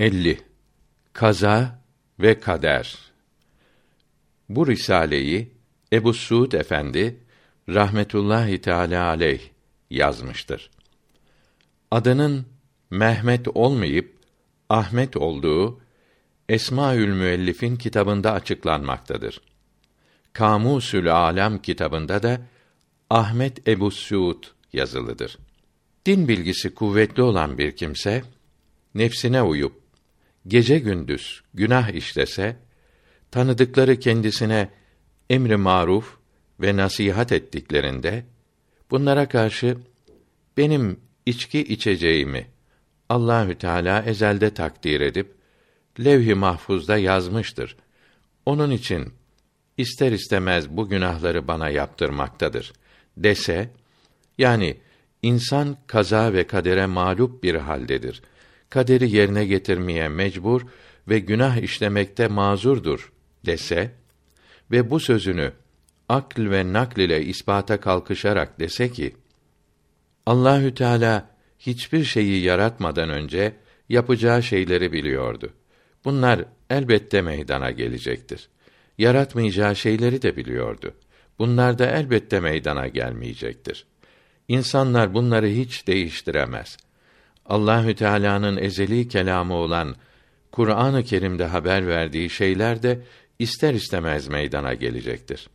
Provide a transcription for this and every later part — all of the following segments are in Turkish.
50 Kaza ve Kader Bu risaleyi Ebu Suud Efendi rahmetullahi teala aleyh yazmıştır. Adının Mehmet olmayıp Ahmet olduğu Esmaül Müellif'in kitabında açıklanmaktadır. Kamusül Alem kitabında da Ahmet Ebu Suud yazılıdır. Din bilgisi kuvvetli olan bir kimse nefsine uyup gece gündüz günah işlese tanıdıkları kendisine emri maruf ve nasihat ettiklerinde bunlara karşı benim içki içeceğimi Allahü Teala ezelde takdir edip levh-i mahfuzda yazmıştır. Onun için ister istemez bu günahları bana yaptırmaktadır dese yani insan kaza ve kadere mağlup bir haldedir. Kaderi yerine getirmeye mecbur ve günah işlemekte mazurdur dese ve bu sözünü akl ve nakl ile ispata kalkışarak dese ki Allahü Teala hiçbir şeyi yaratmadan önce yapacağı şeyleri biliyordu. Bunlar elbette meydana gelecektir. Yaratmayacağı şeyleri de biliyordu. Bunlar da elbette meydana gelmeyecektir. İnsanlar bunları hiç değiştiremez. Allahü Teala'nın ezeli kelamı olan Kur'an-ı Kerim'de haber verdiği şeyler de ister istemez meydana gelecektir.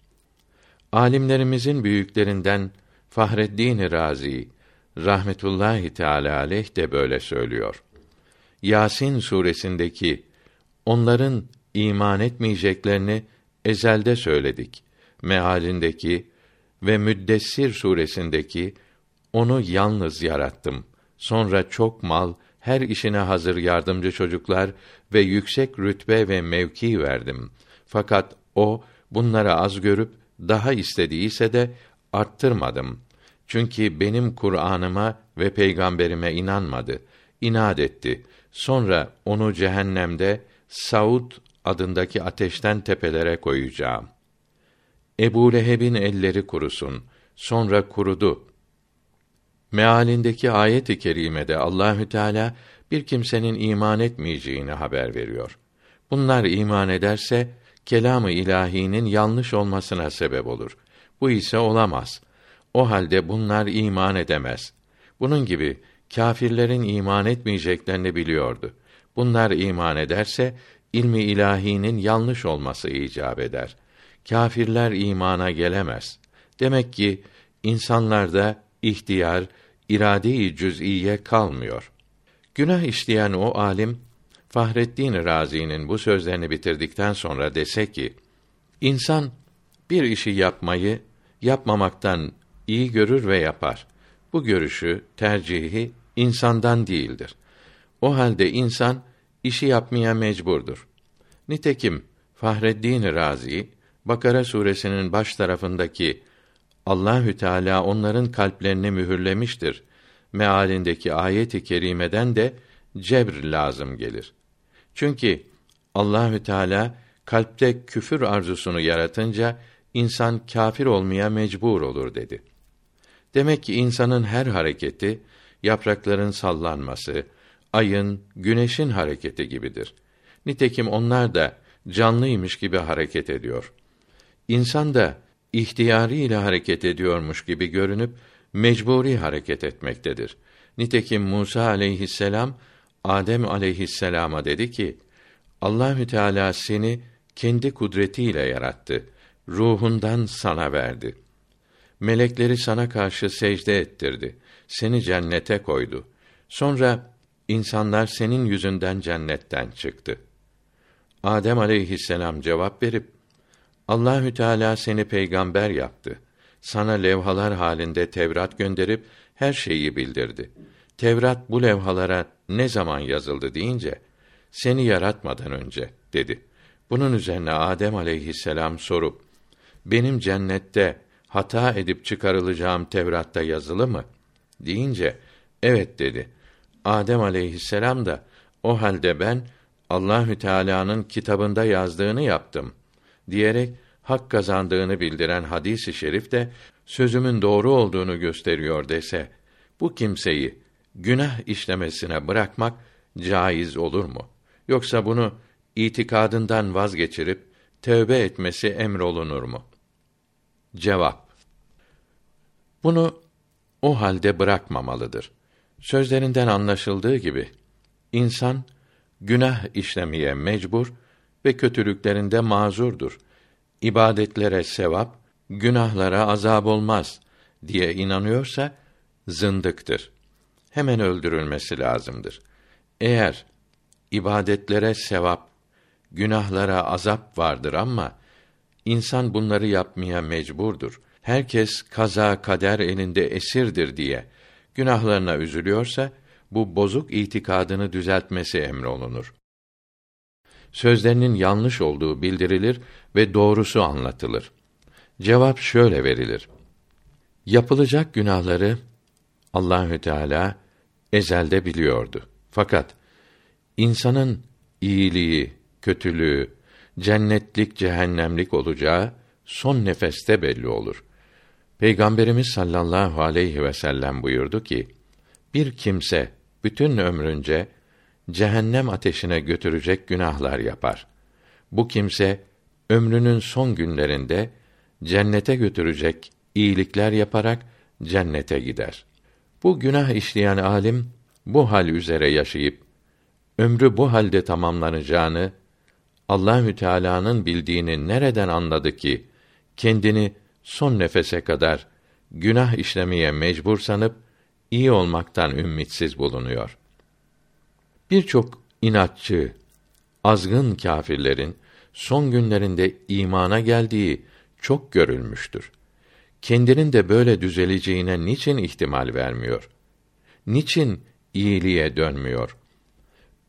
Alimlerimizin büyüklerinden Fahreddin Razi rahmetullahi teala aleyh de böyle söylüyor. Yasin suresindeki onların iman etmeyeceklerini ezelde söyledik. Mealindeki ve Müddessir suresindeki onu yalnız yarattım. Sonra çok mal, her işine hazır yardımcı çocuklar ve yüksek rütbe ve mevki verdim. Fakat o bunları az görüp daha istediyse de arttırmadım. Çünkü benim Kur'an'ıma ve peygamberime inanmadı. inat etti. Sonra onu cehennemde Saud adındaki ateşten tepelere koyacağım. Ebu Leheb'in elleri kurusun. Sonra kurudu. Mealindeki ayet-i kerimede Allahü Teala bir kimsenin iman etmeyeceğini haber veriyor. Bunlar iman ederse kelamı ilahinin yanlış olmasına sebep olur. Bu ise olamaz. O halde bunlar iman edemez. Bunun gibi kâfirlerin iman etmeyeceklerini biliyordu. Bunlar iman ederse ilmi ilahinin yanlış olması icap eder. Kâfirler imana gelemez. Demek ki insanlarda ihtiyar, irade-i cüz'iye kalmıyor. Günah işleyen o alim Fahreddin Razi'nin bu sözlerini bitirdikten sonra dese ki: İnsan bir işi yapmayı yapmamaktan iyi görür ve yapar. Bu görüşü, tercihi insandan değildir. O halde insan işi yapmaya mecburdur. Nitekim Fahreddin Razi Bakara suresinin baş tarafındaki Allahü Teala onların kalplerini mühürlemiştir mealindeki ayet-i kerimeden de cebr lazım gelir. Çünkü Allahü Teala kalpte küfür arzusunu yaratınca insan kâfir olmaya mecbur olur dedi. Demek ki insanın her hareketi yaprakların sallanması, ayın, güneşin hareketi gibidir. Nitekim onlar da canlıymış gibi hareket ediyor. İnsan da ihtiyari ile hareket ediyormuş gibi görünüp mecburi hareket etmektedir. Nitekim Musa aleyhisselam Adem aleyhisselama dedi ki: Allahü Teala seni kendi kudretiyle yarattı. Ruhundan sana verdi. Melekleri sana karşı secde ettirdi. Seni cennete koydu. Sonra insanlar senin yüzünden cennetten çıktı. Adem aleyhisselam cevap verip Allahü Teala seni peygamber yaptı. Sana levhalar halinde Tevrat gönderip her şeyi bildirdi. Tevrat bu levhalara ne zaman yazıldı deyince seni yaratmadan önce dedi. Bunun üzerine Adem aleyhisselam sorup benim cennette hata edip çıkarılacağım Tevrat'ta yazılı mı? deyince evet dedi. Adem aleyhisselam da o halde ben Allahü Teala'nın kitabında yazdığını yaptım diyerek hak kazandığını bildiren hadisi şerif de sözümün doğru olduğunu gösteriyor dese bu kimseyi günah işlemesine bırakmak caiz olur mu? Yoksa bunu itikadından vazgeçirip tövbe etmesi emrolunur mu? Cevap Bunu o halde bırakmamalıdır. Sözlerinden anlaşıldığı gibi insan günah işlemeye mecbur ve kötülüklerinde mazurdur. İbadetlere sevap, günahlara azab olmaz diye inanıyorsa zındıktır. Hemen öldürülmesi lazımdır. Eğer ibadetlere sevap, günahlara azap vardır ama insan bunları yapmaya mecburdur. Herkes kaza kader elinde esirdir diye günahlarına üzülüyorsa bu bozuk itikadını düzeltmesi emrolunur. Sözlerinin yanlış olduğu bildirilir ve doğrusu anlatılır. Cevap şöyle verilir. Yapılacak günahları Allahü Teala ezelde biliyordu. Fakat insanın iyiliği, kötülüğü, cennetlik, cehennemlik olacağı son nefeste belli olur. Peygamberimiz sallallahu aleyhi ve sellem buyurdu ki: Bir kimse bütün ömrünce cehennem ateşine götürecek günahlar yapar. Bu kimse ömrünün son günlerinde cennete götürecek iyilikler yaparak cennete gider. Bu günah işleyen alim bu hal üzere yaşayıp ömrü bu halde tamamlanacağını Allahü Teala'nın bildiğini nereden anladı ki kendini son nefese kadar günah işlemeye mecbur sanıp iyi olmaktan ümitsiz bulunuyor. Birçok inatçı, azgın kâfirlerin son günlerinde imana geldiği çok görülmüştür. Kendinin de böyle düzeleceğine niçin ihtimal vermiyor? Niçin iyiliğe dönmüyor?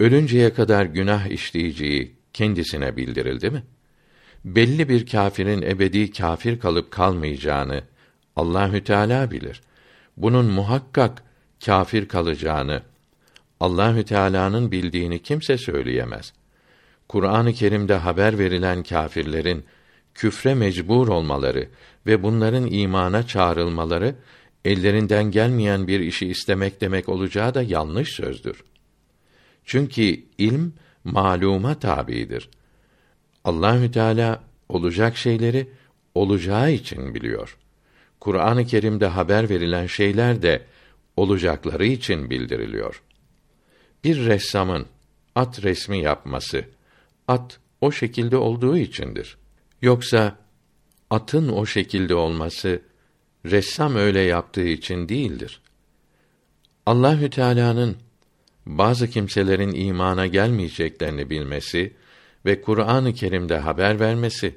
Ölünceye kadar günah işleyeceği kendisine bildirildi mi? Belli bir kâfirin ebedi kâfir kalıp kalmayacağını Allahü Teala bilir. Bunun muhakkak kâfir kalacağını Allahü Teala'nın bildiğini kimse söyleyemez. Kur'an-ı Kerim'de haber verilen kâfirlerin küfre mecbur olmaları ve bunların imana çağrılmaları ellerinden gelmeyen bir işi istemek demek olacağı da yanlış sözdür. Çünkü ilm maluma tabidir. Allahü Teala olacak şeyleri olacağı için biliyor. Kur'an-ı Kerim'de haber verilen şeyler de olacakları için bildiriliyor. Bir ressamın at resmi yapması at o şekilde olduğu içindir. Yoksa atın o şekilde olması ressam öyle yaptığı için değildir. Allahü Teala'nın bazı kimselerin imana gelmeyeceklerini bilmesi ve Kur'an-ı Kerim'de haber vermesi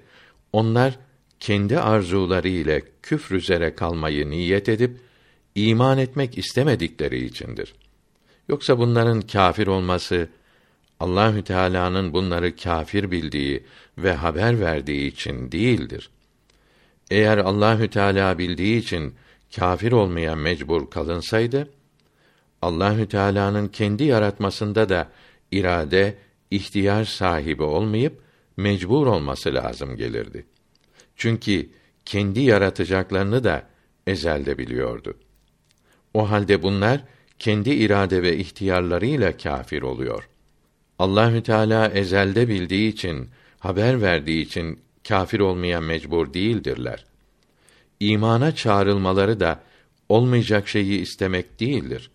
onlar kendi arzuları ile küfr üzere kalmayı niyet edip iman etmek istemedikleri içindir. Yoksa bunların kâfir olması Allahü Teala'nın bunları kâfir bildiği ve haber verdiği için değildir. Eğer Allahü Teala bildiği için kâfir olmaya mecbur kalınsaydı, Allahü Teala'nın kendi yaratmasında da irade, ihtiyar sahibi olmayıp mecbur olması lazım gelirdi. Çünkü kendi yaratacaklarını da ezelde biliyordu. O halde bunlar kendi irade ve ihtiyarlarıyla kâfir oluyor. Allahü Teala ezelde bildiği için, haber verdiği için kâfir olmaya mecbur değildirler. İmana çağrılmaları da olmayacak şeyi istemek değildir.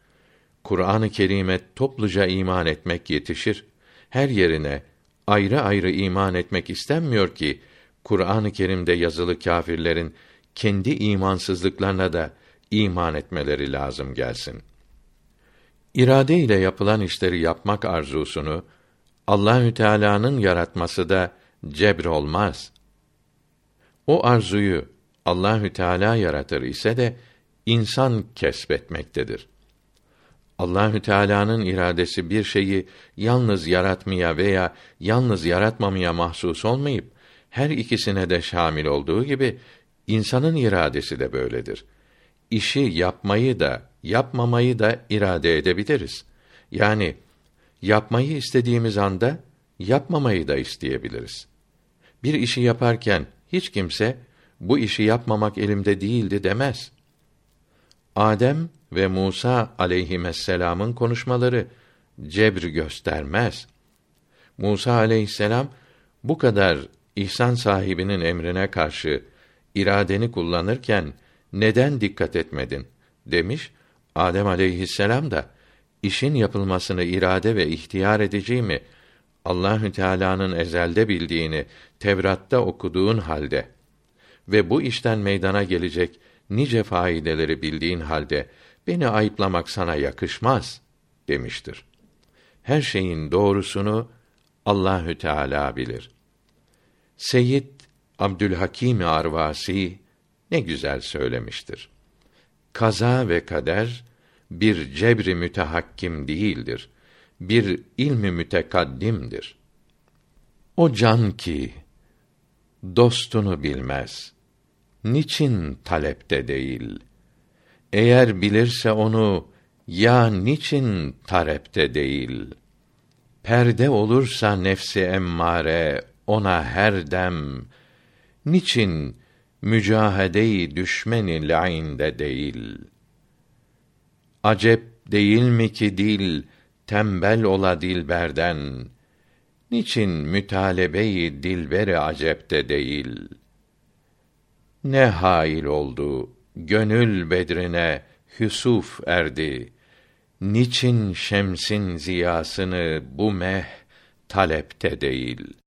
Kur'an-ı Kerim'e topluca iman etmek yetişir. Her yerine ayrı ayrı iman etmek istenmiyor ki Kur'an-ı Kerim'de yazılı kâfirlerin kendi imansızlıklarına da iman etmeleri lazım gelsin. İrade ile yapılan işleri yapmak arzusunu Allahü Teala'nın yaratması da cebr olmaz. O arzuyu Allahü Teala yaratır ise de insan kesbetmektedir. Allahü Teala'nın iradesi bir şeyi yalnız yaratmaya veya yalnız yaratmamaya mahsus olmayıp her ikisine de şamil olduğu gibi insanın iradesi de böyledir. İşi yapmayı da yapmamayı da irade edebiliriz. Yani yapmayı istediğimiz anda yapmamayı da isteyebiliriz. Bir işi yaparken hiç kimse bu işi yapmamak elimde değildi demez. Adem ve Musa aleyhisselam'ın konuşmaları cebr göstermez. Musa aleyhisselam bu kadar ihsan sahibinin emrine karşı iradeni kullanırken neden dikkat etmedin demiş. Adem aleyhisselam da işin yapılmasını irade ve ihtiyar edeceğimi Allahü Teala'nın ezelde bildiğini Tevrat'ta okuduğun halde ve bu işten meydana gelecek nice faydeleri bildiğin halde beni ayıplamak sana yakışmaz demiştir. Her şeyin doğrusunu Allahü Teala bilir. Seyyid Abdülhakim Arvasi ne güzel söylemiştir. Kaza ve kader bir cebri mütehakkim değildir. Bir ilmi mütekaddimdir. O can ki dostunu bilmez. Niçin talepte değil? Eğer bilirse onu ya niçin talepte değil? Perde olursa nefsi emmare ona her dem niçin mücahede-i düşmeni lainde değil? Acep değil mi ki dil tembel ola dilberden? Niçin mütalebe-i dilberi acepte değil? Ne hail oldu gönül bedrine hüsuf erdi. Niçin şemsin ziyasını bu meh talepte değil?'